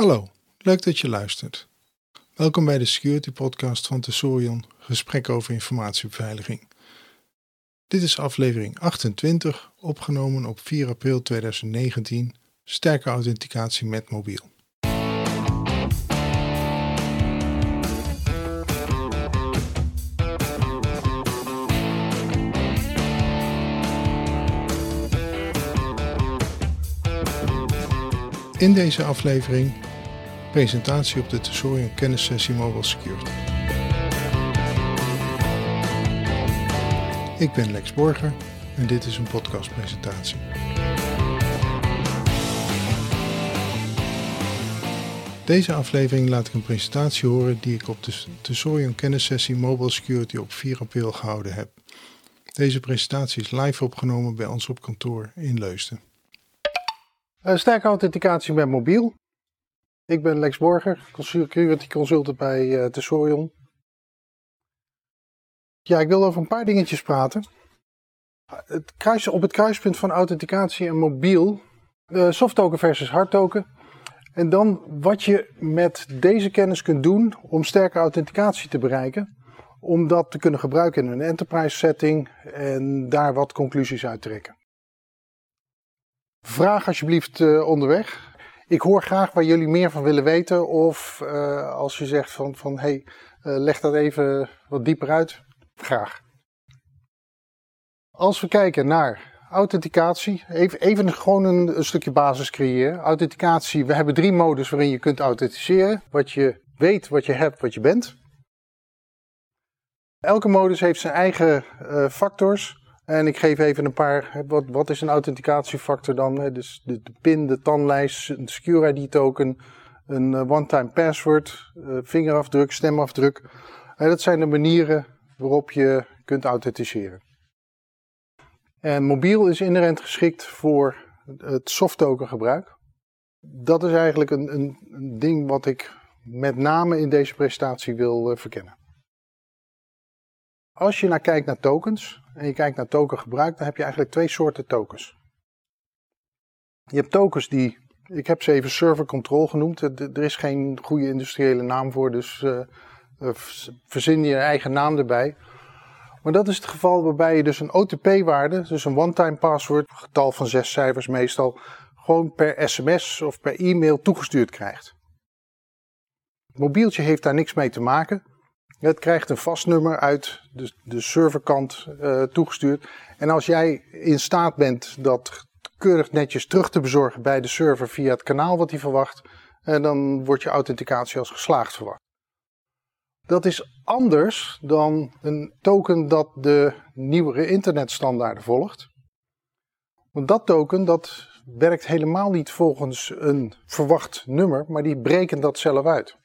Hallo, leuk dat je luistert. Welkom bij de Security Podcast van Tesorion, gesprek over informatiebeveiliging. Dit is aflevering 28, opgenomen op 4 april 2019, sterke authenticatie met mobiel. In deze aflevering presentatie op de Tesorion kennissessie Mobile Security. Ik ben Lex Borger en dit is een podcastpresentatie. Deze aflevering laat ik een presentatie horen die ik op de Tesorion kennissessie Mobile Security op 4 april gehouden heb. Deze presentatie is live opgenomen bij ons op kantoor in Leusden. Uh, sterke authenticatie met mobiel. Ik ben Lex Borger, security consultant bij uh. Ja, ik wil over een paar dingetjes praten. Het kruis, op het kruispunt van authenticatie en mobiel, uh, soft token versus hard token. En dan wat je met deze kennis kunt doen om sterke authenticatie te bereiken. Om dat te kunnen gebruiken in een enterprise setting en daar wat conclusies uit trekken. Vraag alsjeblieft uh, onderweg. Ik hoor graag waar jullie meer van willen weten. Of uh, als je zegt van, van hey, uh, leg dat even wat dieper uit. Graag. Als we kijken naar authenticatie, even, even gewoon een, stukje basis creëren. Authenticatie, we hebben drie modus waarin je kunt authenticeren. Wat je weet, wat je hebt, wat je bent. Elke modus heeft zijn eigen factors. En ik geef even een paar, wat, wat is een authenticatiefactor dan? Dus de, de PIN, de tandlijst, een Secure ID token, een uh, one-time password, uh, vingerafdruk, stemafdruk. Dat zijn de manieren waarop je kunt authenticeren. En mobiel is inherent geschikt voor het soft token gebruik. Dat is eigenlijk een, een, een ding wat ik met name in deze presentatie wil uh, verkennen. Als je naar kijkt naar tokens en je kijkt naar tokengebruik, dan heb je eigenlijk twee soorten tokens. Je hebt tokens die, ik heb ze even server control genoemd. Er is geen goede industriële naam voor, dus uh, verzin je eigen naam erbij. Maar dat is het geval waarbij je dus een OTP-waarde, dus een one-time password, getal van zes cijfers meestal, gewoon per sms of per e-mail toegestuurd krijgt. Het mobieltje heeft daar niks mee te maken. Het krijgt een vast nummer uit de, de serverkant uh, toegestuurd. En als jij in staat bent dat keurig netjes terug te bezorgen bij de server via het kanaal wat hij verwacht, uh, dan wordt je authenticatie als geslaagd verwacht. Dat is anders dan een token dat de nieuwere internetstandaarden volgt. Want dat token dat werkt helemaal niet volgens een verwacht nummer, maar die breken dat zelf uit.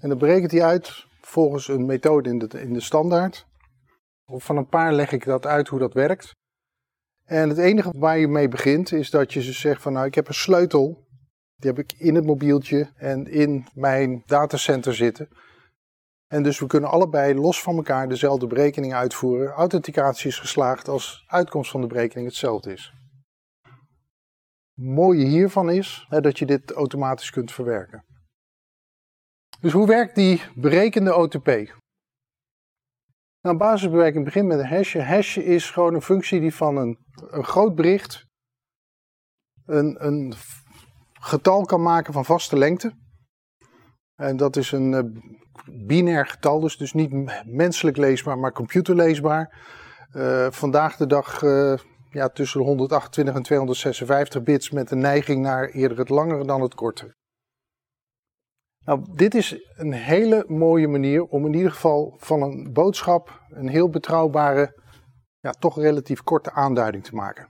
En dan berekent hij uit volgens een methode in de, in de standaard. Van een paar leg ik dat uit hoe dat werkt. En het enige waar je mee begint is dat je dus zegt van nou ik heb een sleutel. Die heb ik in het mobieltje en in mijn datacenter zitten. En dus we kunnen allebei los van elkaar dezelfde berekening uitvoeren. Authenticatie is geslaagd als uitkomst van de berekening hetzelfde is. Het mooie hiervan is hè, dat je dit automatisch kunt verwerken. Dus hoe werkt die berekende OTP? Nou, basisbewerking begint met een hash. Hash is gewoon een functie die van een, een groot bericht een, een getal kan maken van vaste lengte. En dat is een uh, binair getal, dus, dus niet menselijk leesbaar, maar computerleesbaar. Uh, vandaag de dag uh, ja, tussen de 128 en 256 bits met een neiging naar eerder het langere dan het kortere. Nou, dit is een hele mooie manier om in ieder geval van een boodschap een heel betrouwbare, ja, toch relatief korte aanduiding te maken.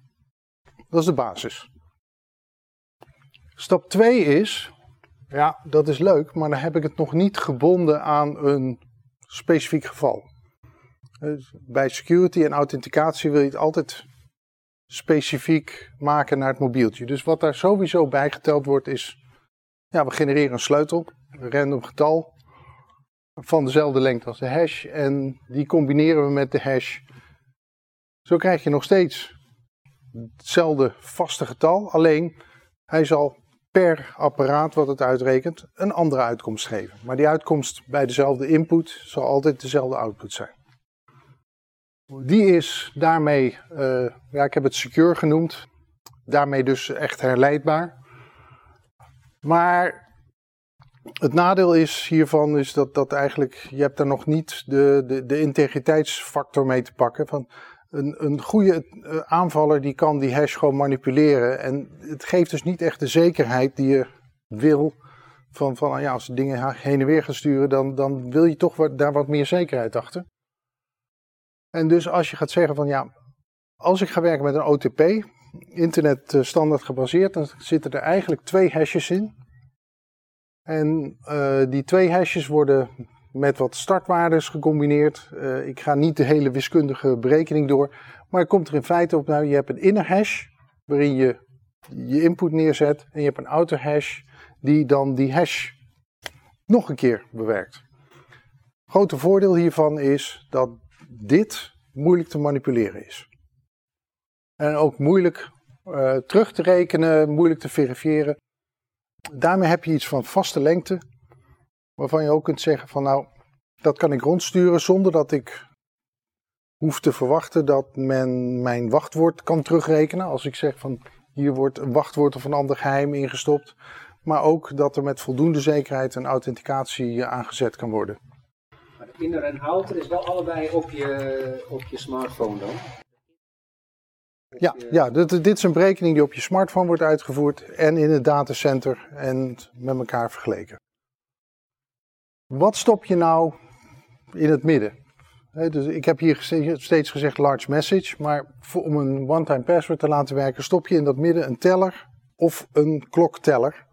Dat is de basis. Stap 2 is, ja, dat is leuk, maar dan heb ik het nog niet gebonden aan een specifiek geval. Dus bij security en authenticatie wil je het altijd specifiek maken naar het mobieltje. Dus wat daar sowieso bijgeteld wordt is, ja, we genereren een sleutel een random getal van dezelfde lengte als de hash en die combineren we met de hash. Zo krijg je nog steeds hetzelfde vaste getal, alleen hij zal per apparaat wat het uitrekent een andere uitkomst geven. Maar die uitkomst bij dezelfde input zal altijd dezelfde output zijn. Die is daarmee, uh, ja, ik heb het secure genoemd, daarmee dus echt herleidbaar. Maar het nadeel is hiervan is dat, dat eigenlijk, je hebt daar nog niet de, de, de integriteitsfactor mee te pakken. Van een, een goede eh, aanvaller die kan die hash gewoon manipuleren. En het geeft dus niet echt de zekerheid die je wil. Van, van ja, als de dingen heen en weer gaan sturen, dan, dan wil je toch wat, daar wat meer zekerheid achter. En dus als je gaat zeggen van ja, als ik ga werken met een OTP, internet eh, standaard gebaseerd, dan zitten er eigenlijk twee hashes in. En uh, die twee hashes worden met wat startwaardes gecombineerd. Uh, ik ga niet de hele wiskundige berekening door, maar het komt er in feite op, nou je hebt een inner hash waarin je je input neerzet en je hebt een outer hash die dan die hash nog een keer bewerkt. Grote voordeel hiervan is dat dit moeilijk te manipuleren is. En ook moeilijk uh, terug te rekenen, moeilijk te verifiëren. Daarmee heb je iets van vaste lengte, waarvan je ook kunt zeggen van nou, dat kan ik rondsturen zonder dat ik hoef te verwachten dat men mijn wachtwoord kan terugrekenen. Als ik zeg van hier wordt een wachtwoord of een ander geheim ingestopt. Maar ook dat er met voldoende zekerheid een authenticatie aangezet kan worden. Maar inner en outer is wel allebei op je, op je smartphone dan? Ja, ja dit, dit, is een berekening die op je smartphone wordt uitgevoerd en in het datacenter en met elkaar vergeleken. Wat stop je nou in het midden? dus ik heb hier steeds gezegd large message, maar voor, om een one-time password te laten werken, stop je in dat midden een teller of een klokteller.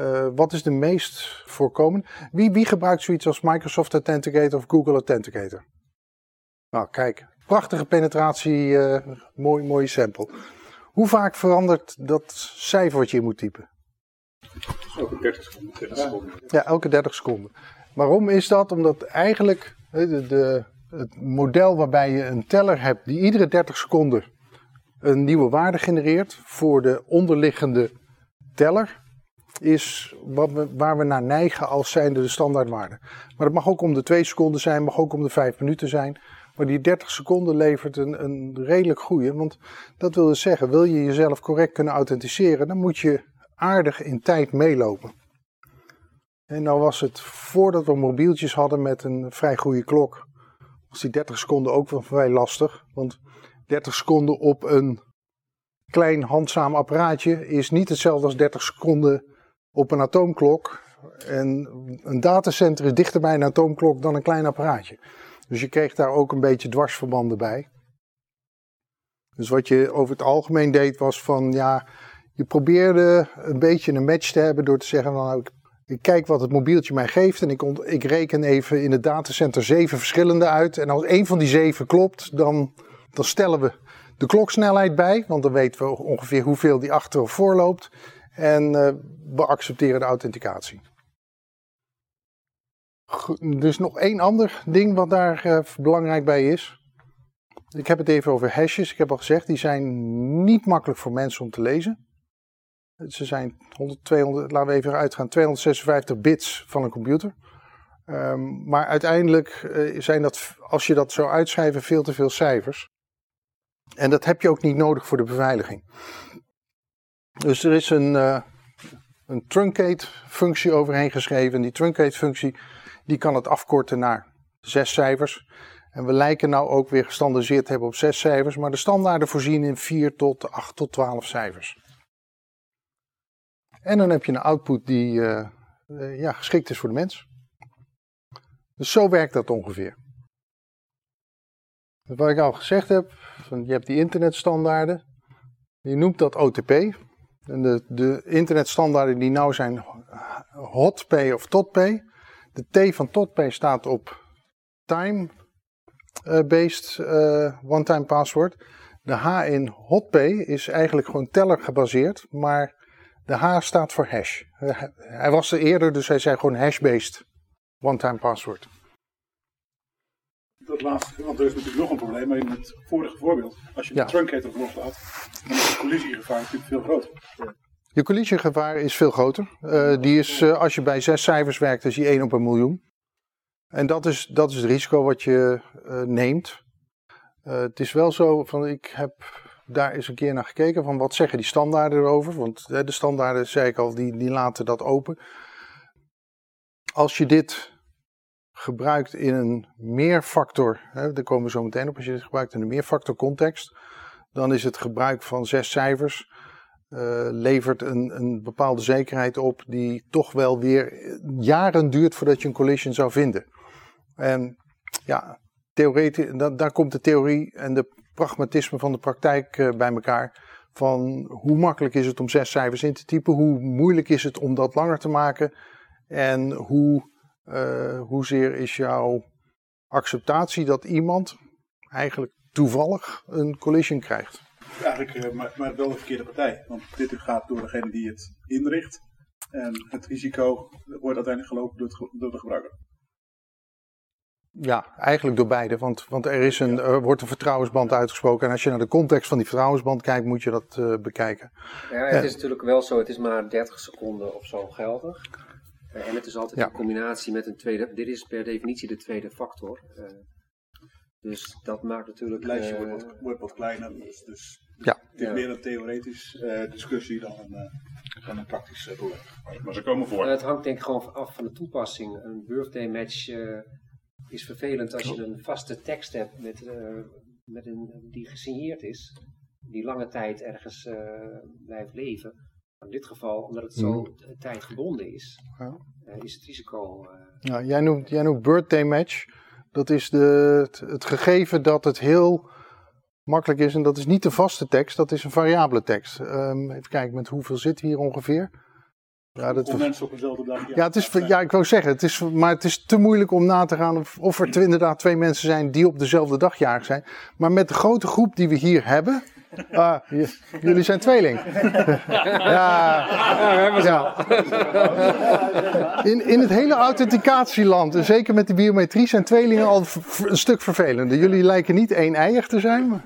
Uh, wat is de meest voorkomend? Wie, wie gebruikt zoiets als Microsoft Authenticator of Google Authenticator? Nou, kijk, prachtige penetratie, uh, mooi, mooi sample. Hoe vaak verandert dat cijfer wat je in moet typen? Elke 30 seconden. 30 seconden. Ja, elke 30 seconden. Waarom is dat? Omdat eigenlijk de, de, het model waarbij je een teller hebt die iedere 30 seconden een nieuwe waarde genereert voor de onderliggende teller, is wat we, waar we naar neigen als zijnde de standaardwaarde. Maar dat mag ook om de 2 seconden zijn, mag ook om de 5 minuten zijn. Maar die 30 seconden levert een, een redelijk goede. Want dat wil dus zeggen, wil je jezelf correct kunnen authenticeren, dan moet je aardig in tijd meelopen. En nou was het voordat we mobieltjes hadden met een vrij goede klok, was die 30 seconden ook wel vrij lastig. Want 30 seconden op een klein handzaam apparaatje is niet hetzelfde als 30 seconden op een atoomklok. En een datacenter is dichter bij een atoomklok dan een klein apparaatje. Dus je kreeg daar ook een beetje dwarsverbanden bij. Dus wat je over het algemeen deed was van ja, je probeerde een beetje een match te hebben door te zeggen nou ik, ik kijk wat het mobieltje mij geeft en ik, ik reken even in het datacenter zeven verschillende uit. En als één van die zeven klopt, dan, dan stellen we de kloksnelheid bij, want dan weten we ongeveer hoeveel die achter of voor loopt. En uh, we accepteren de authenticatie. Dus nog één ander ding wat daar uh, belangrijk bij is. Ik heb het even over hashes. Ik heb al gezegd, die zijn niet makkelijk voor mensen om te lezen. Ze zijn 100, 200, laten we even uitgaan, 256 bits van een computer. Um, maar uiteindelijk uh, zijn dat, als je dat zou uitschrijven, veel te veel cijfers. En dat heb je ook niet nodig voor de beveiliging. Dus er is een, uh, een truncate functie overheen geschreven. En die truncate functie die kan het afkorten naar zes cijfers. En we lijken nou ook weer gestandardiseerd te hebben op zes cijfers, maar de standaarden voorzien in 4 tot 8 tot 12 cijfers. En dan heb je een output die uh, uh, ja, geschikt is voor de mens. Dus zo werkt dat ongeveer. Wat ik al gezegd heb, je hebt die internetstandaarden. Je noemt dat OTP. En de, de internetstandaarden die nou zijn HOTP of TOTP. De T van TOTP staat op time-based uh, one-time password. De H in HOTP is eigenlijk gewoon teller gebaseerd, maar de H staat voor hash. Hij was er eerder, dus hij zei gewoon hash-based one-time password. Dat laatste, want er is natuurlijk nog een probleem in het vorige voorbeeld. Als je de ja. truncator erop laat, dan is het collisiegevaar natuurlijk veel groter. Je collisiongevaar is veel groter. Uh, die is, uh, als je bij zes cijfers werkt, is die 1 op een miljoen. En dat is, dat is het risico wat je uh, neemt. het is wel zo, van, ik heb daar eens een keer naar gekeken, van wat zeggen die standaarden erover. Want de standaarden, zei ik al, die, die laten dat open. Als je dit gebruikt in een meerfactor, hè, daar komen we zo meteen op, als je dit gebruikt in een meerfactor context, dan is het gebruik van zes cijfers uh, levert een, een bepaalde zekerheid op die toch wel weer jaren duurt voordat je een collision zou vinden. En ja, theoretisch, daar komt de theorie en de pragmatisme van de praktijk uh, bij elkaar. Van hoe makkelijk is het om zes cijfers in te typen, hoe moeilijk is het om dat langer te maken en hoe, uh, hoezeer is jouw acceptatie dat iemand eigenlijk toevallig een collision krijgt. Eigenlijk uh, maar, maar, wel de verkeerde partij. Want dit gaat door degene die het inricht. En het risico wordt uiteindelijk gelopen door, het, door de gebruiker. Ja, eigenlijk door beide. Want, want er, is een, er wordt een vertrouwensband uitgesproken. En als je naar de context van die vertrouwensband kijkt, moet je dat uh, bekijken. Ja, het is natuurlijk wel zo. Het is maar 30 seconden of zo geldig. Uh, en het is altijd ja. een combinatie met een tweede. Dit is per definitie de tweede factor. Uh, dus dat maakt natuurlijk. Het lijstje wordt, wat, wordt wat kleiner. Dus, dus ja. Het is meer een theoretische discussie dan een, dan een praktisch probleem. Maar ze komen voor. het hangt denk ik gewoon af van de toepassing. Een birthday match is vervelend als je een vaste tekst hebt met, uh, met een, die gesigneerd is, die lange tijd ergens uh, blijft leven. In dit geval, omdat het zo mm. tijdgebonden is, ja. uh, is het risico. Ja, jij, noemt, jij noemt birthday match. Dat is de, het, het, gegeven dat het heel makkelijk is. En dat is niet de vaste tekst, dat is een variabele tekst. Um, even kijken, met hoeveel we hier ongeveer? Ja, dat mensen op dezelfde dag. Ja, ja, het is, ja, ik wou zeggen, het is, maar het is te moeilijk om na te gaan of, of er inderdaad twee mensen zijn die op dezelfde dag jarig zijn. Maar met de grote groep die we hier hebben. Ah, jullie zijn tweeling. ja, ja. In, in het hele authenticatieland, en zeker met de biometrie, zijn tweelingen al een stuk vervelender. Jullie lijken niet één-eiig te zijn. Maar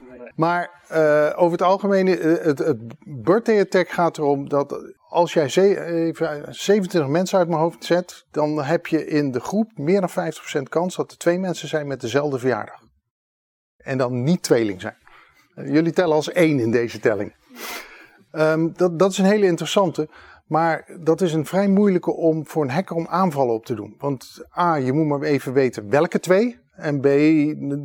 uh, over het algemeen, het, het birthday attack gaat erom dat als jij even 27 mensen uit mijn hoofd zet, dan heb je in de groep meer dan 50% kans dat er twee mensen zijn met dezelfde verjaardag. En dan niet tweeling zijn. Jullie tellen als één in deze telling. Um, dat, dat is een hele interessante. Maar dat is een vrij moeilijke om voor een hacker om aanvallen op te doen. Want A, je moet maar even weten welke twee. En B,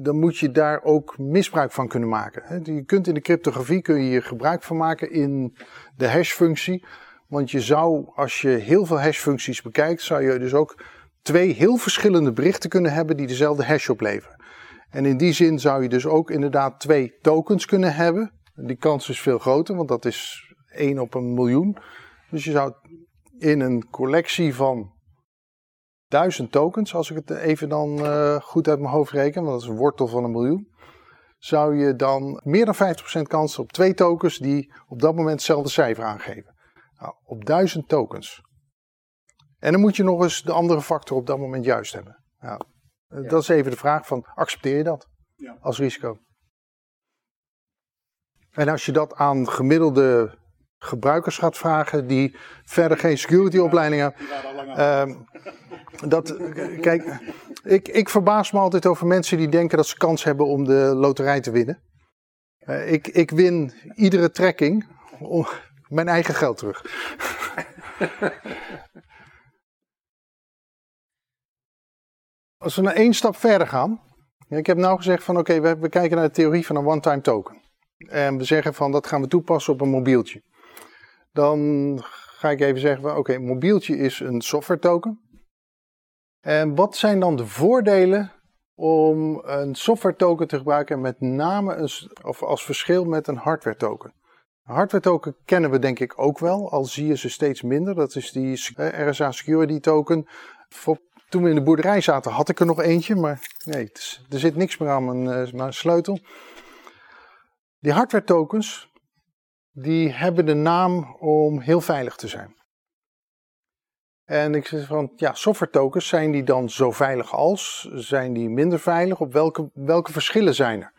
dan moet je daar ook misbruik van kunnen maken. Je kunt in de cryptografie kun je gebruik van maken in de hashfunctie. Want je zou, als je heel veel hashfuncties bekijkt, zou je dus ook twee heel verschillende berichten kunnen hebben die dezelfde hash opleveren. En in die zin zou je dus ook inderdaad twee tokens kunnen hebben. Die kans is veel groter, want dat is 1 op een miljoen. Dus je zou in een collectie van duizend tokens, als ik het even dan uh, goed uit mijn hoofd reken, want dat is een wortel van een miljoen, zou je dan meer dan 50% kans op twee tokens die op dat moment hetzelfde cijfer aangeven. Nou, op duizend tokens. En dan moet je nog eens de andere factor op dat moment juist hebben. Nou, ja. Dat is even de vraag van, accepteer je dat ja. als risico? En als je dat aan gemiddelde gebruikers gaat vragen die verder geen security opleiding hebben. Uh, dat, kijk, ik, ik verbaas me altijd over mensen die denken dat ze kans hebben om de loterij te winnen. Uh, ik, ik win iedere trekking om mijn eigen geld terug. Als we naar één stap verder gaan. Ik heb nou gezegd van oké, okay, we, we kijken naar de theorie van een one-time token. En we zeggen van dat gaan we toepassen op een mobieltje. Dan ga ik even zeggen, oké, mobieltje is een software token. En wat zijn dan de voordelen om een software token te gebruiken, met name of als verschil met een hardware token? Een hardware token kennen we denk ik ook wel, al zie je ze steeds minder. Dat is die RSA Security token. Toen we in de boerderij zaten had ik er nog eentje, maar nee, er zit niks meer aan mijn, eh, mijn sleutel. Die hardware tokens, die hebben de naam om heel veilig te zijn. En ik zeg van, ja, software tokens, zijn die dan zo veilig als? Zijn die minder veilig? Op welke, welke verschillen zijn er?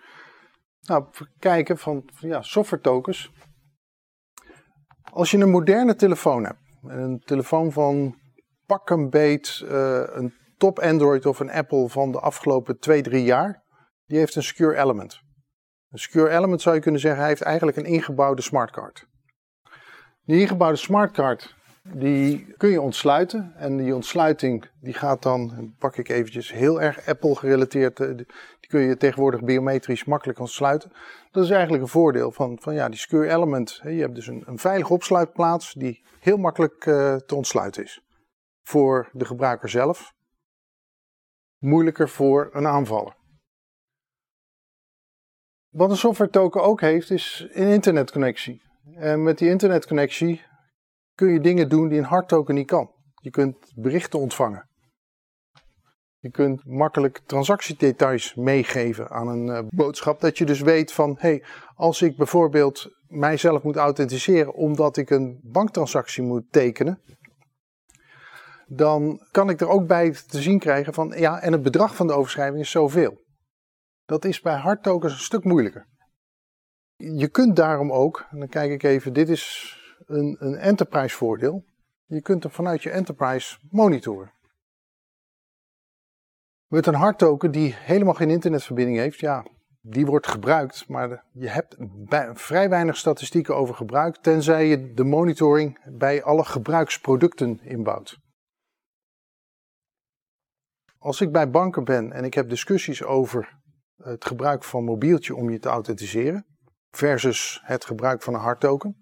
Nou, kijken van, ja, software tokens. Als je een moderne telefoon hebt, een telefoon van pak een beet, uh, een top Android of een Apple van de afgelopen 2, 3 jaar, die heeft een secure element. Een secure element zou je kunnen zeggen, hij heeft eigenlijk een ingebouwde smartcard. Die ingebouwde smartcard die kun je ontsluiten. En die ontsluiting die gaat dan, pak ik eventjes heel erg Apple gerelateerd. Eh, die kun je tegenwoordig biometrisch makkelijk ontsluiten. Dat is eigenlijk een voordeel van, van ja, die secure element. Je hebt dus een, een veilige opsluitplaats die heel makkelijk uh, te ontsluiten is. Voor de gebruiker zelf. Moeilijker voor een aanvaller. Wat een software token ook heeft, is een internetconnectie. En met die internetconnectie kun je dingen doen die een hardtoken niet kan. Je kunt berichten ontvangen. Je kunt makkelijk transactiedetails meegeven aan een uh, boodschap. Dat je dus weet van, hey, als ik bijvoorbeeld mijzelf moet authenticeren omdat ik een banktransactie moet tekenen. Dan kan ik er ook bij te zien krijgen van, ja, en het bedrag van de overschrijving is zoveel. Dat is bij hardtokens een stuk moeilijker. Je kunt daarom ook, dan kijk ik even, dit is een, een enterprise voordeel. Je kunt hem vanuit je enterprise monitoren. Met een hardtoken die helemaal geen internetverbinding heeft, ja, die wordt gebruikt, maar je hebt vrij weinig statistieken over gebruik, tenzij je de monitoring bij alle gebruiksproducten inbouwt. Als ik bij banken ben en ik heb discussies over het gebruik van mobieltje om je te authenticeren, versus het gebruik van een hardtoken,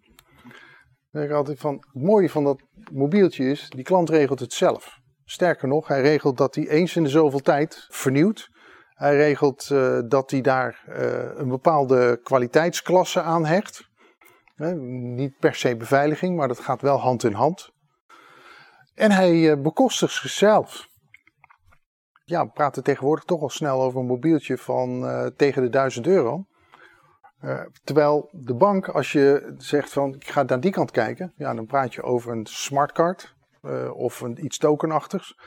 dan denk ik altijd van, het mooie van dat mobieltje is, die klant regelt het zelf. Sterker nog, hij regelt dat hij eens in de zoveel tijd vernieuwt. Hij regelt uh, dat hij daar uh, een bepaalde kwaliteitsklasse aan hecht. niet per se beveiliging, maar dat gaat wel hand in hand. En hij uh, bekostigt zichzelf. Ja, we praten tegenwoordig toch al snel over een mobieltje van tegen de 1000 euro. Uh, terwijl de bank, als je zegt van ik ga naar die kant kijken, ja, dan praat je over een smartcard uh, of een, iets tokenachtigs.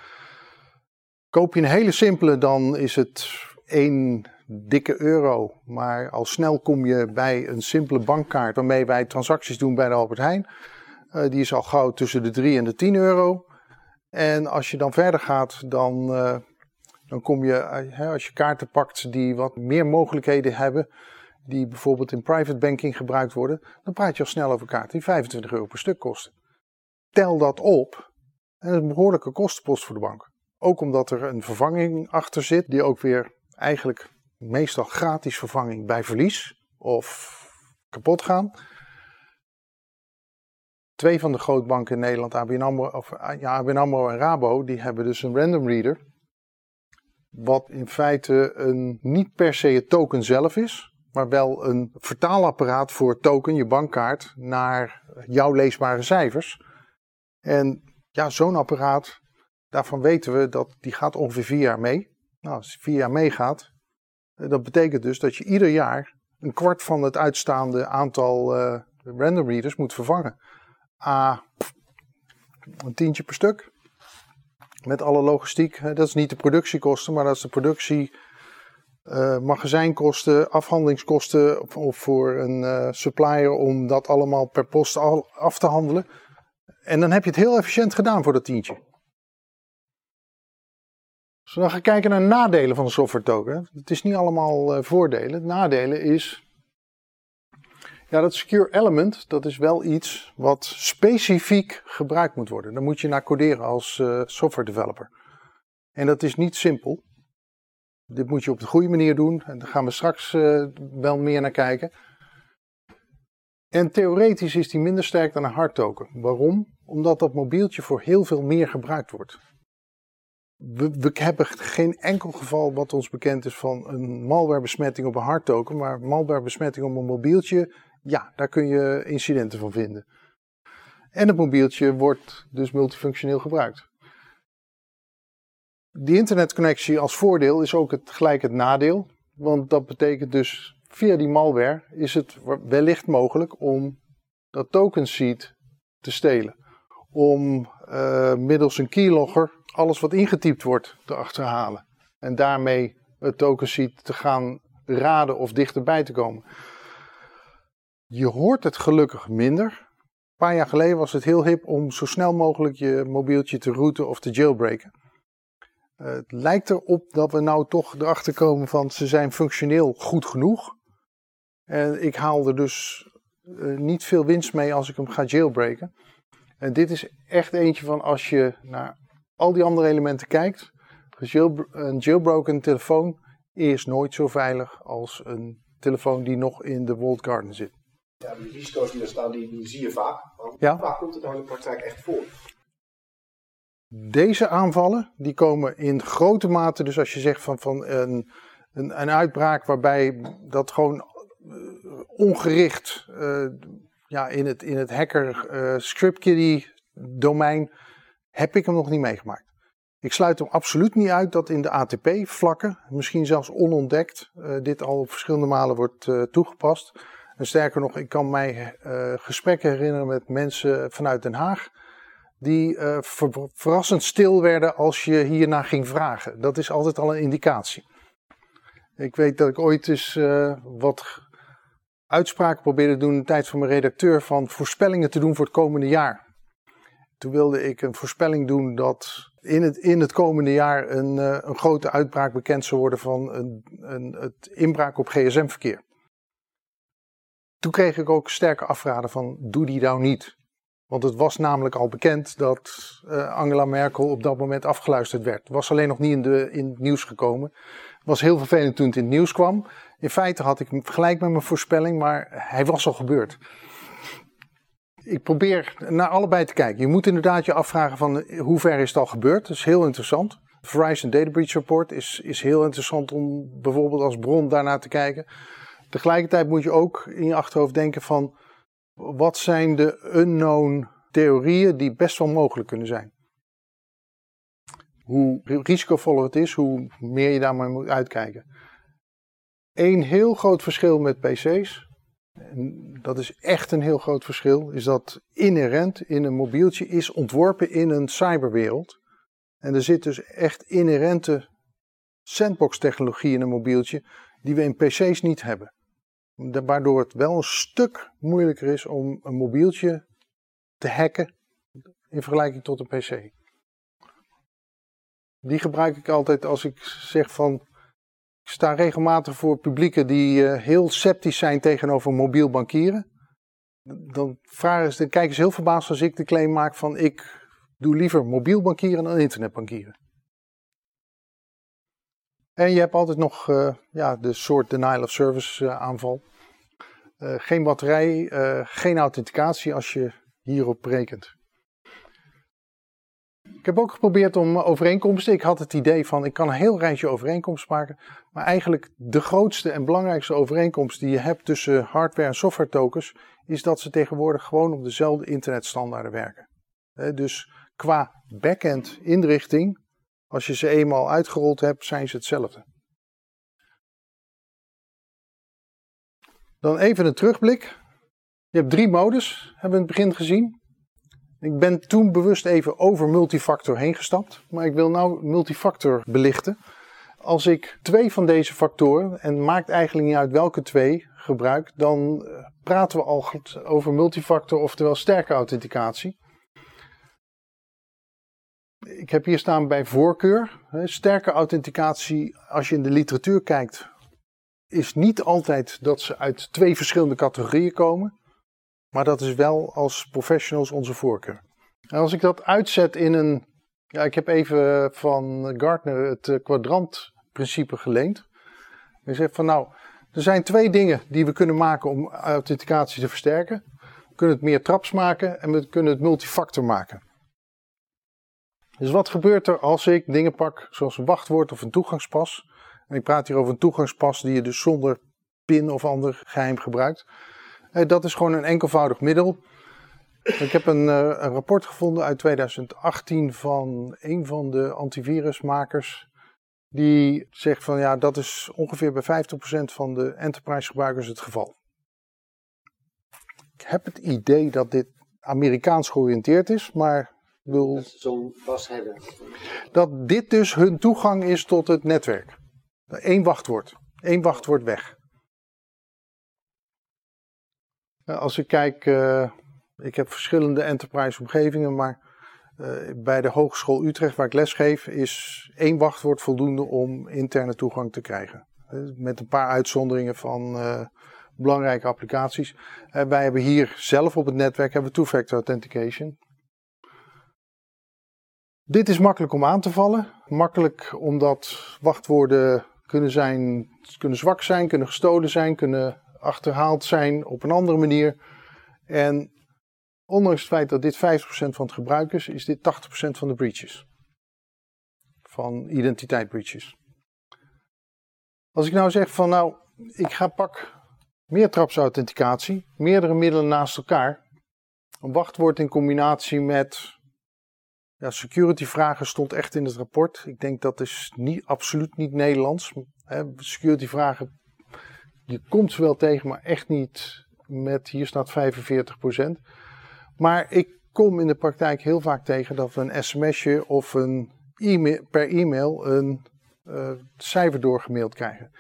Koop je een hele simpele, dan is het één dikke euro. Maar al snel kom je bij een simpele bankkaart waarmee wij transacties doen bij de Albert Heijn. Die is al gauw tussen de 3 en de 10 euro. En als je dan verder gaat, dan, dan kom je, als je kaarten pakt die wat meer mogelijkheden hebben die bijvoorbeeld in private banking gebruikt worden, dan praat je al snel over kaarten die 25 euro per stuk kosten. Tel dat op en een behoorlijke kostenpost voor de bank. Ook omdat er een vervanging achter zit, die ook weer eigenlijk meestal gratis vervanging bij verlies of kapot gaan. Twee van de grootbanken in Nederland, ABN AMRO, of, ja, ABN AMRO en Rabo, die hebben dus een random reader. Wat in feite een, niet per se het token zelf is, maar wel een vertaalapparaat voor token, je bankkaart, naar jouw leesbare cijfers. En ja, zo'n apparaat, daarvan weten we dat die gaat ongeveer vier jaar mee. Nou, als die vier jaar meegaat, eh, dat betekent dus dat je ieder jaar een kwart van het uitstaande aantal uh, random readers moet vervangen. A, een tientje per stuk. Met alle logistiek. Dat is niet de productiekosten, maar dat is de productie uh, magazijnkosten, afhandelingskosten of voor een uh, supplier om dat allemaal per post af te handelen. En dan heb je het heel efficiënt gedaan voor dat tientje. Als we dan gaan kijken naar nadelen van een software token. Het is niet allemaal uh, voordelen. nadelen is. Ja, dat secure element, dat is wel iets wat specifiek gebruikt moet worden. Daar moet je naar coderen als software developer. En dat is niet simpel. Dit moet je op de goede manier doen. En daar gaan we straks uh, wel meer naar kijken. En theoretisch is die minder sterk dan een hardtoken. Waarom? Omdat dat mobieltje voor heel veel meer gebruikt wordt. We, we, hebben geen enkel geval wat ons bekend is van een malwarebesmetting op een hardtoken. Maar malwarebesmetting op een mobieltje, ja, daar kun je incidenten van vinden. En het mobieltje wordt dus multifunctioneel gebruikt die internetconnectie als voordeel is ook het, gelijk het nadeel. Want dat betekent dus via die malware is het wellicht mogelijk om dat token seed te stelen. Om uh, middels een keylogger alles wat ingetypt wordt te achterhalen. En daarmee het token seed te gaan raden of dichterbij te komen. Je hoort het gelukkig minder. paar jaar geleden was het heel hip om zo snel mogelijk je mobieltje te rooten of te jailbreken. Uh, het lijkt erop dat we nou toch erachter komen van ze zijn functioneel goed genoeg. En ik haal er dus uh, niet veel winst mee als ik hem ga jailbreken. En dit is echt eentje van als je naar al die andere elementen kijkt. Een jailbroken telefoon is nooit zo veilig als een telefoon die nog in de walled garden zit. Ja, die risico's die er staan, die, die zie je vaak. Maar Ja. Waar komt het nou in de praktijk echt voor? Deze aanvallen die komen in grote mate, dus als je zegt van, van een, een, een uitbraak waarbij dat gewoon eh, ongericht eh, ja, in het, in het hacker eh scriptkiddie domein heb ik hem nog niet meegemaakt. Ik sluit hem absoluut niet uit dat in de ATP-vlakken, misschien zelfs onontdekt, dit al op verschillende malen wordt toegepast. En sterker nog, ik kan mij eh, gesprekken herinneren met mensen vanuit Den Haag die eh, ver- verrassend stil werden als je hierna ging vragen. Dat is altijd al een indicatie. Ik weet dat ik ooit eens eh, wat uitspraken probeerde te doen in de tijd van mijn redacteur van voorspellingen te doen voor het komende jaar. Toen wilde ik een voorspelling doen dat in het, in het komende jaar een, een grote uitbraak bekend zou worden van een, een, het inbraak op gsm-verkeer. Toen kreeg ik ook sterke afraden van doe die nou niet. Want het was namelijk al bekend dat eh, Angela Merkel op dat moment afgeluisterd werd. Was alleen nog niet in, de, in het nieuws gekomen. Was heel vervelend toen het in het nieuws kwam. In feite had ik hem gelijk met mijn voorspelling, maar hij was al gebeurd. Ik probeer naar allebei te kijken. Je moet inderdaad je afvragen van eh, hoe ver is het al gebeurd. Dat is heel interessant. Verizon Data Breach Report is, is heel interessant om bijvoorbeeld als bron daarnaar te kijken. Tegelijkertijd moet je ook in je achterhoofd denken van wat zijn de unknown theorieën die best wel mogelijk kunnen zijn. Hoe risicovoller het is, hoe meer je daar maar moet uitkijken. Eén heel groot verschil met PC's, en dat is echt een heel groot verschil, is dat inherent in een mobieltje is ontworpen in een cyberwereld. En er zit dus echt inherente sandbox technologie in een mobieltje die we in PC's niet hebben. Waardoor het wel een stuk moeilijker is om een mobieltje te hacken in vergelijking tot een PC. Die gebruik ik altijd als ik zeg van. Ik sta regelmatig voor publieken die eh, heel sceptisch zijn tegenover mobiel bankieren. Dan, vragen ze, dan kijken ze heel verbaasd als ik de claim maak van ik doe liever mobiel bankieren dan internetbankieren. En je hebt altijd nog eh, ja, de soort denial of service eh, aanval. Eh, geen batterij, geen authenticatie als je hierop rekent. Ik heb ook geprobeerd om overeenkomsten. Ik had het idee van ik kan een heel rijtje overeenkomsten maken. Maar eigenlijk de grootste en belangrijkste overeenkomst die je hebt tussen hardware en software tokens. Is dat ze tegenwoordig gewoon op dezelfde internetstandaarden werken. Dus qua backend inrichting, als je ze eenmaal uitgerold hebt, zijn ze hetzelfde. Dan even een terugblik. Je hebt drie modus, hebben we in het begin gezien. Ik ben toen bewust even over multifactor heen gestapt, maar ik wil nou multifactor belichten. Als ik twee van deze factoren, en maakt eigenlijk niet uit welke twee, gebruik, dan eh, praten we al over multifactor, oftewel sterke authenticatie. Ik heb hier staan bij voorkeur. Sterke authenticatie, als je in de literatuur kijkt, is niet altijd dat ze uit twee verschillende categorieën komen. Maar dat is wel als professionals onze voorkeur. En als ik dat uitzet in een. Ja, ik heb even van Gartner het eh, kwadrantprincipe geleend. Hij zegt van nou, er zijn twee dingen die we kunnen maken om authenticatie te versterken. We kunnen het meer traps maken en we kunnen het multifactor maken. Dus wat gebeurt er als ik dingen pak zoals een wachtwoord of een toegangspas? En ik praat hier over een toegangspas die je dus zonder pin of ander geheim gebruikt. Eh, Dat is gewoon een enkelvoudig middel. Ik heb een, eh, een rapport gevonden uit 2018 van een van de antivirusmakers. Die zegt van ja, dat is ongeveer bij 50% van de enterprise gebruikers het geval. Ik heb het idee dat dit Amerikaans georiënteerd is, maar zo'n was hebben. dat dit dus hun toegang is tot het netwerk. Eén wachtwoord. Eén wachtwoord weg. Als ik kijk, eh, Ik heb verschillende enterprise omgevingen, maar eh, bij de Hogeschool Utrecht waar ik lesgeef is één wachtwoord voldoende om interne toegang te krijgen. Eh, met een paar uitzonderingen van belangrijke applicaties. wij hebben hier zelf op het netwerk hebben two-factor authentication. Dit is makkelijk om aan te vallen. Makkelijk omdat wachtwoorden kunnen, zijn, kunnen zwak zijn, kunnen gestolen zijn, kunnen achterhaald zijn op een andere manier. En ondanks het feit dat dit 50% van het gebruik is, is dit 80% van de breaches. Van identiteit breaches. Als ik nou zeg van nou, ik ga pak meertrapsauthenticatie, meerdere middelen naast elkaar. Een wachtwoord in combinatie met ja, security vragen stond echt in het rapport. Ik denk dat is niet, absoluut niet Nederlands. security vragen, je komt ze wel tegen, maar echt niet met, hier staat 45%. Maar ik kom in de praktijk heel vaak tegen dat we een sms'je of een e per e-mail een uh, cijfer doorgemaild krijgen.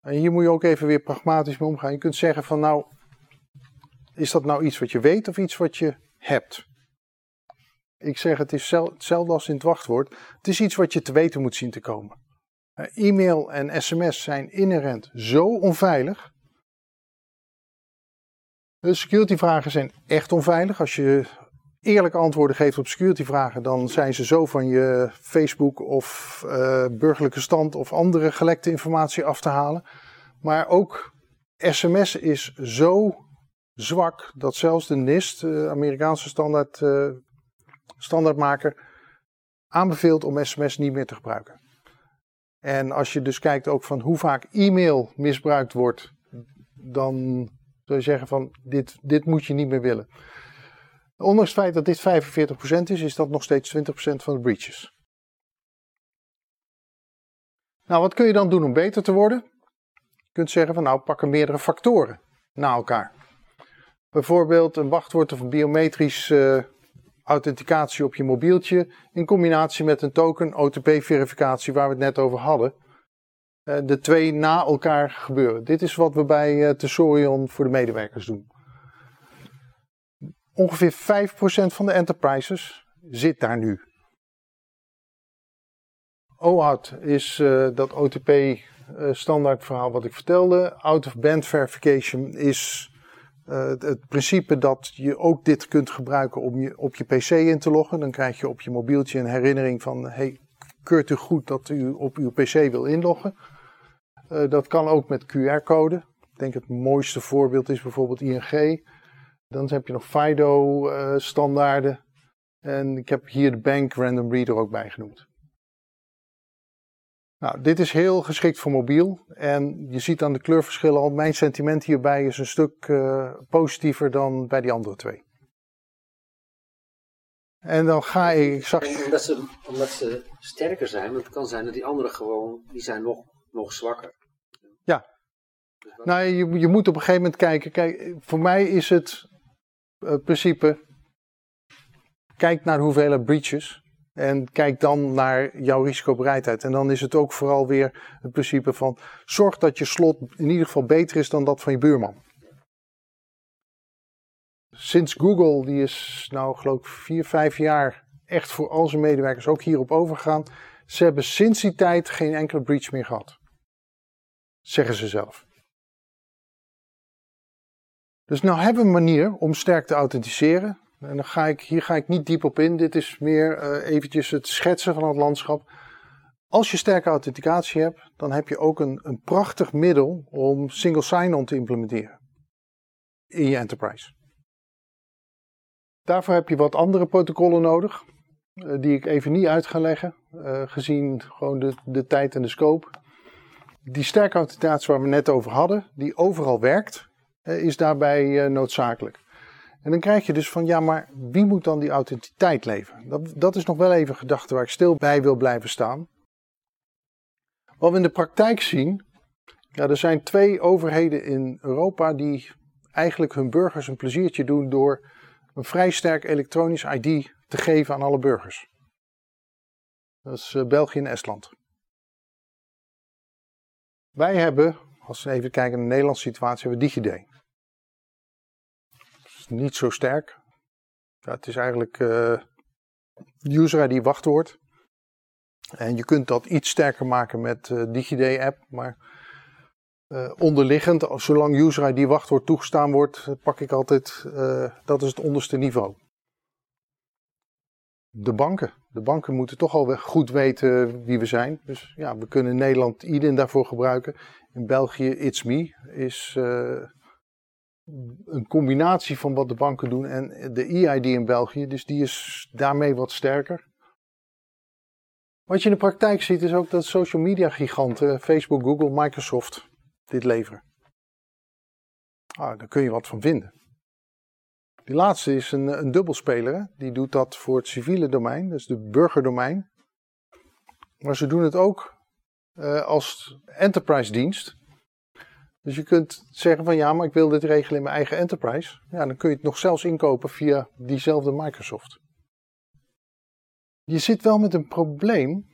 En hier moet je ook even weer pragmatisch mee omgaan. Je kunt zeggen van nou, is dat nou iets wat je weet of iets wat je hebt? Ik zeg het is hetzelfde als in het wachtwoord. Het is iets wat je te weten moet zien te komen. Uh, e-mail en sms zijn inherent zo onveilig de security vragen zijn echt onveilig. Als je eerlijke antwoorden geeft op security vragen, dan zijn ze zo van je Facebook of uh, burgerlijke stand of andere gelekte informatie af te halen. Maar ook sms is zo zwak dat zelfs de NIST, de Amerikaanse standaard, standaardmaker, aanbeveelt om sms niet meer te gebruiken. En als je dus kijkt ook van hoe vaak e-mail misbruikt wordt, dan Zul je zeggen van dit, dit moet je niet meer willen. Ondanks het feit dat dit 45% is, is dat nog steeds 20% van de breaches. Nou, wat kun je dan doen om beter te worden? Je kunt zeggen van nou, pakken meerdere factoren na elkaar. Bijvoorbeeld een wachtwoord of een biometrische uh, authenticatie op je mobieltje in combinatie met een token OTP-verificatie waar we het net over hadden. Eh, de twee na elkaar gebeuren. Dit is wat we bij uh, Tesorion voor de medewerkers doen. Ongeveer 5% van de enterprises zit daar nu. OAuth is uh, dat OTP standaard verhaal wat ik vertelde. Out of band verification is het, het, principe dat je ook dit kunt gebruiken om je op je PC in te loggen. Dan krijg je op je mobieltje een herinnering van: hey, keurt u goed dat u op uw PC wil inloggen? Uh, dat kan ook met QR-code. Ik denk het mooiste voorbeeld is bijvoorbeeld ING. Dan heb je nog FIDO-standaarden. Uh, en ik heb hier de Bank Random Reader ook bij genoemd. Nou, dit is heel geschikt voor mobiel. En je ziet aan de kleurverschillen al, mijn sentiment hierbij is een stuk uh, positiever dan bij die andere twee. En dan ga ik. ik zag... omdat, ze, omdat ze sterker zijn, want het kan zijn dat die andere gewoon, die zijn nog nog zwakker. Ja. Dus nou, je, je moet op een gegeven moment kijken. Kijk, voor mij is het uh, principe. Kijk naar hoeveelheid breaches. En kijk dan naar jouw risicobereidheid. En dan is het ook vooral weer het principe van. Zorg dat je slot in ieder geval beter is dan dat van je buurman. Sinds Google, die is nou geloof ik vier, vijf jaar echt voor al zijn medewerkers ook hierop overgegaan. Ze hebben sinds die tijd geen enkele breach meer gehad zeggen ze zelf. Dus nou hebben we een manier om sterk te authenticeren. En dan ga ik, hier ga ik niet diep op in. Dit is meer uh, eventjes het schetsen van het landschap. Als je sterke authenticatie hebt, dan heb je ook een, een prachtig middel om single sign-on te implementeren in je enterprise. Daarvoor heb je wat andere protocollen nodig, uh, die ik even niet uit ga leggen, uh, gezien gewoon de, de tijd en de scope die sterke authenticatie waar we net over hadden, die overal werkt, is daarbij eh, noodzakelijk. En dan krijg je dus van, ja, maar wie moet dan die authenticiteit leveren? Dat, dat is nog wel even een gedachte waar ik stil bij wil blijven staan. Wat we in de praktijk zien, ja, er zijn twee overheden in Europa die eigenlijk hun burgers een pleziertje doen door een vrij sterk elektronisch ID te geven aan alle burgers. Dat is eh, België en Estland. Wij hebben, als we even kijken naar de Nederlandse situatie, hebben we DigiD. Niet zo sterk. Het is eigenlijk uh, user ID wachtwoord. En je kunt dat iets sterker maken met uh, DigiD app, maar uh, onderliggend, zolang user ID wachtwoord toegestaan wordt, pak ik altijd, dat is het onderste niveau. De banken. De banken moeten toch al goed weten wie we zijn. Dus ja, we kunnen in Nederland IDIN daarvoor gebruiken. In België It's Me is een combinatie van wat de banken doen en de EID in België. Dus die is daarmee wat sterker. Wat je in de praktijk ziet is ook dat social media giganten, Facebook, Google, Microsoft, dit leveren. Ah, daar kun je wat van vinden. Die laatste is een, een dubbelspeler. Die doet dat voor het civiele domein, dus de burgerdomein. Maar ze doen het ook uh, als enterprise dienst. Dus je kunt zeggen van ja, maar ik wil dit regelen in mijn eigen enterprise. Ja, dan kun je het nog zelfs inkopen via diezelfde Microsoft. Je zit wel met een probleem.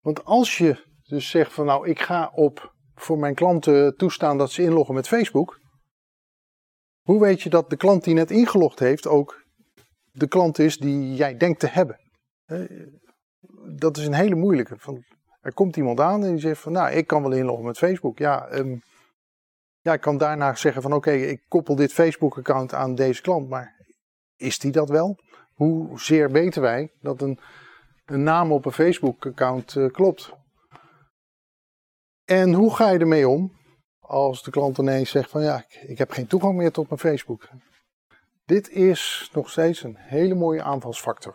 Want als je dus zegt van nou, ik ga op voor mijn klanten toestaan dat ze inloggen met Facebook. Hoe weet je dat de klant die net ingelogd heeft ook de klant is die jij denkt te hebben? Dat is een hele moeilijke. Van, er komt iemand aan en die zegt van, nou, ik kan wel inloggen met Facebook. Ja, um, ja ik kan daarna zeggen van, oké, ik koppel dit Facebook-account aan deze klant, maar is die dat wel? Hoezeer weten wij dat een, een naam op een Facebook-account uh, klopt? En hoe ga je ermee om als de klant ineens zegt van, ja, ik, ik heb geen toegang meer tot mijn Facebook? Dit is nog steeds een hele mooie aanvalsfactor.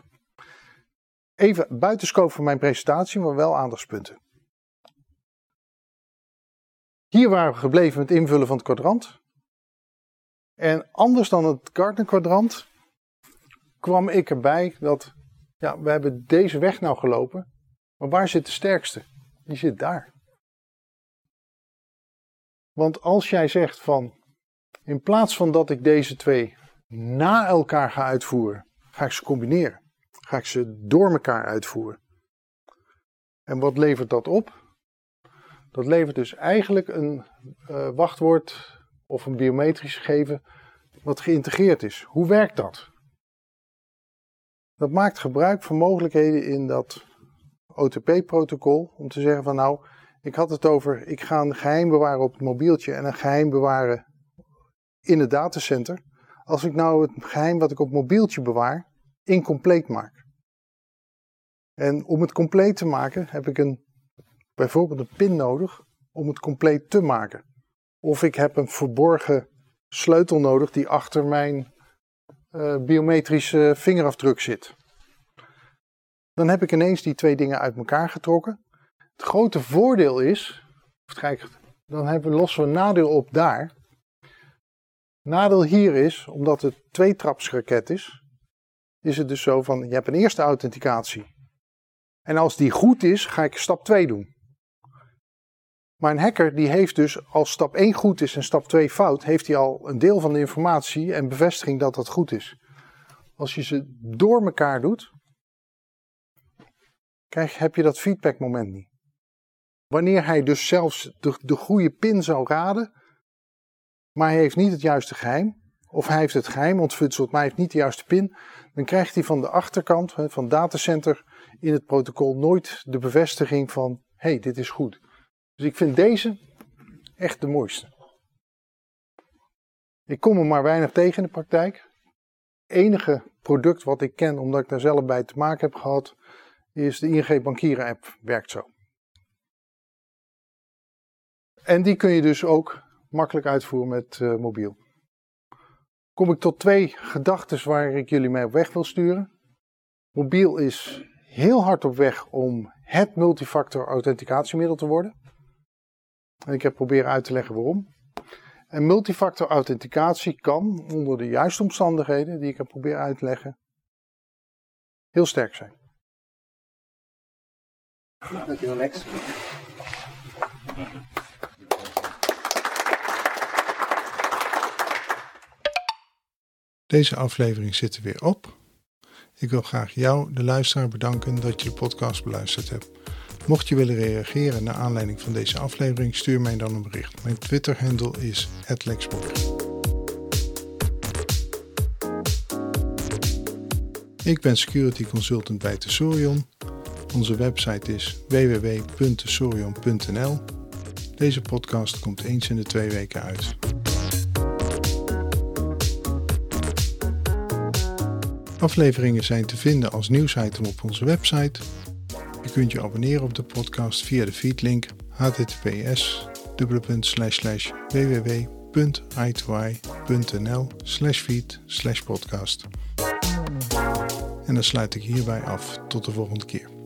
Even buitenscope van mijn presentatie, maar wel aandachtspunten. Hier waren we gebleven met invullen van het kwadrant. En anders dan het Gartner kwadrant kwam ik erbij dat ja, we hebben deze weg nou gelopen. Maar waar zit de sterkste? Die zit daar. Want als jij zegt van in plaats van dat ik deze twee na elkaar ga uitvoeren, ga ik ze combineren ga ik ze door elkaar uitvoeren. En wat levert dat op? Dat levert dus eigenlijk een uh, wachtwoord of een biometrisch gegeven wat geïntegreerd is. Hoe werkt dat? Dat maakt gebruik van mogelijkheden in dat OTP-protocol om te zeggen van nou, ik had het over, ik ga een geheim bewaren op het mobieltje en een geheim bewaren in het datacenter. Als ik nou het geheim wat ik op het mobieltje bewaar, incompleet maak. En om het compleet te maken heb ik een, bijvoorbeeld een pin nodig om het compleet te maken. Of ik heb een verborgen sleutel nodig die achter mijn uh, biometrische vingerafdruk zit. Dan heb ik ineens die twee dingen uit elkaar getrokken. Het grote voordeel is, dan hebben we, lossen we een nadeel op daar. Nadeel hier is, omdat het tweetrapsraket is, is het dus zo van, je hebt een eerste authenticatie en als die goed is, ga ik stap 2 doen. Maar een hacker die heeft dus, als stap 1 goed is en stap 2 fout, heeft hij al een deel van de informatie en bevestiging dat dat goed is. Als je ze door elkaar doet, krijg, heb je dat feedbackmoment niet. Wanneer hij dus zelfs de, de goede pin zou raden, maar hij heeft niet het juiste geheim, of hij heeft het geheim ontfutseld, maar hij heeft niet de juiste pin, dan krijgt hij van de achterkant, van datacenter, in het protocol nooit de bevestiging van: hé, hey, dit is goed. Dus ik vind deze echt de mooiste. Ik kom er maar weinig tegen in de praktijk. Het enige product wat ik ken, omdat ik daar zelf bij te maken heb gehad, is de ING Bankieren app. Werkt zo. En die kun je dus ook makkelijk uitvoeren met uh, mobiel. Kom ik tot twee gedachten waar ik jullie mee op weg wil sturen. Mobiel is heel hard op weg om het multifactor authenticatiemiddel te worden. En ik heb proberen uit te leggen waarom. En multifactor authenticatie kan onder de juiste omstandigheden die ik heb proberen uit te leggen heel sterk zijn. Dankjewel Lex. Deze aflevering zit er weer op. Ik wil graag jou, de luisteraar, bedanken dat je de podcast beluisterd hebt. Mocht je willen reageren naar aanleiding van deze aflevering, stuur mij dan een bericht. Mijn Twitter-handle is @lexborg. Ik ben security consultant bij Tesorion. Onze website is www.tesorion.nl. Deze podcast komt eens in de twee weken uit. Afleveringen zijn te vinden als nieuwsitem op onze website. Je kunt je abonneren op de podcast via de feedlink https www.i2i.nl feed podcast. En dan sluit ik hierbij af. Tot de volgende keer.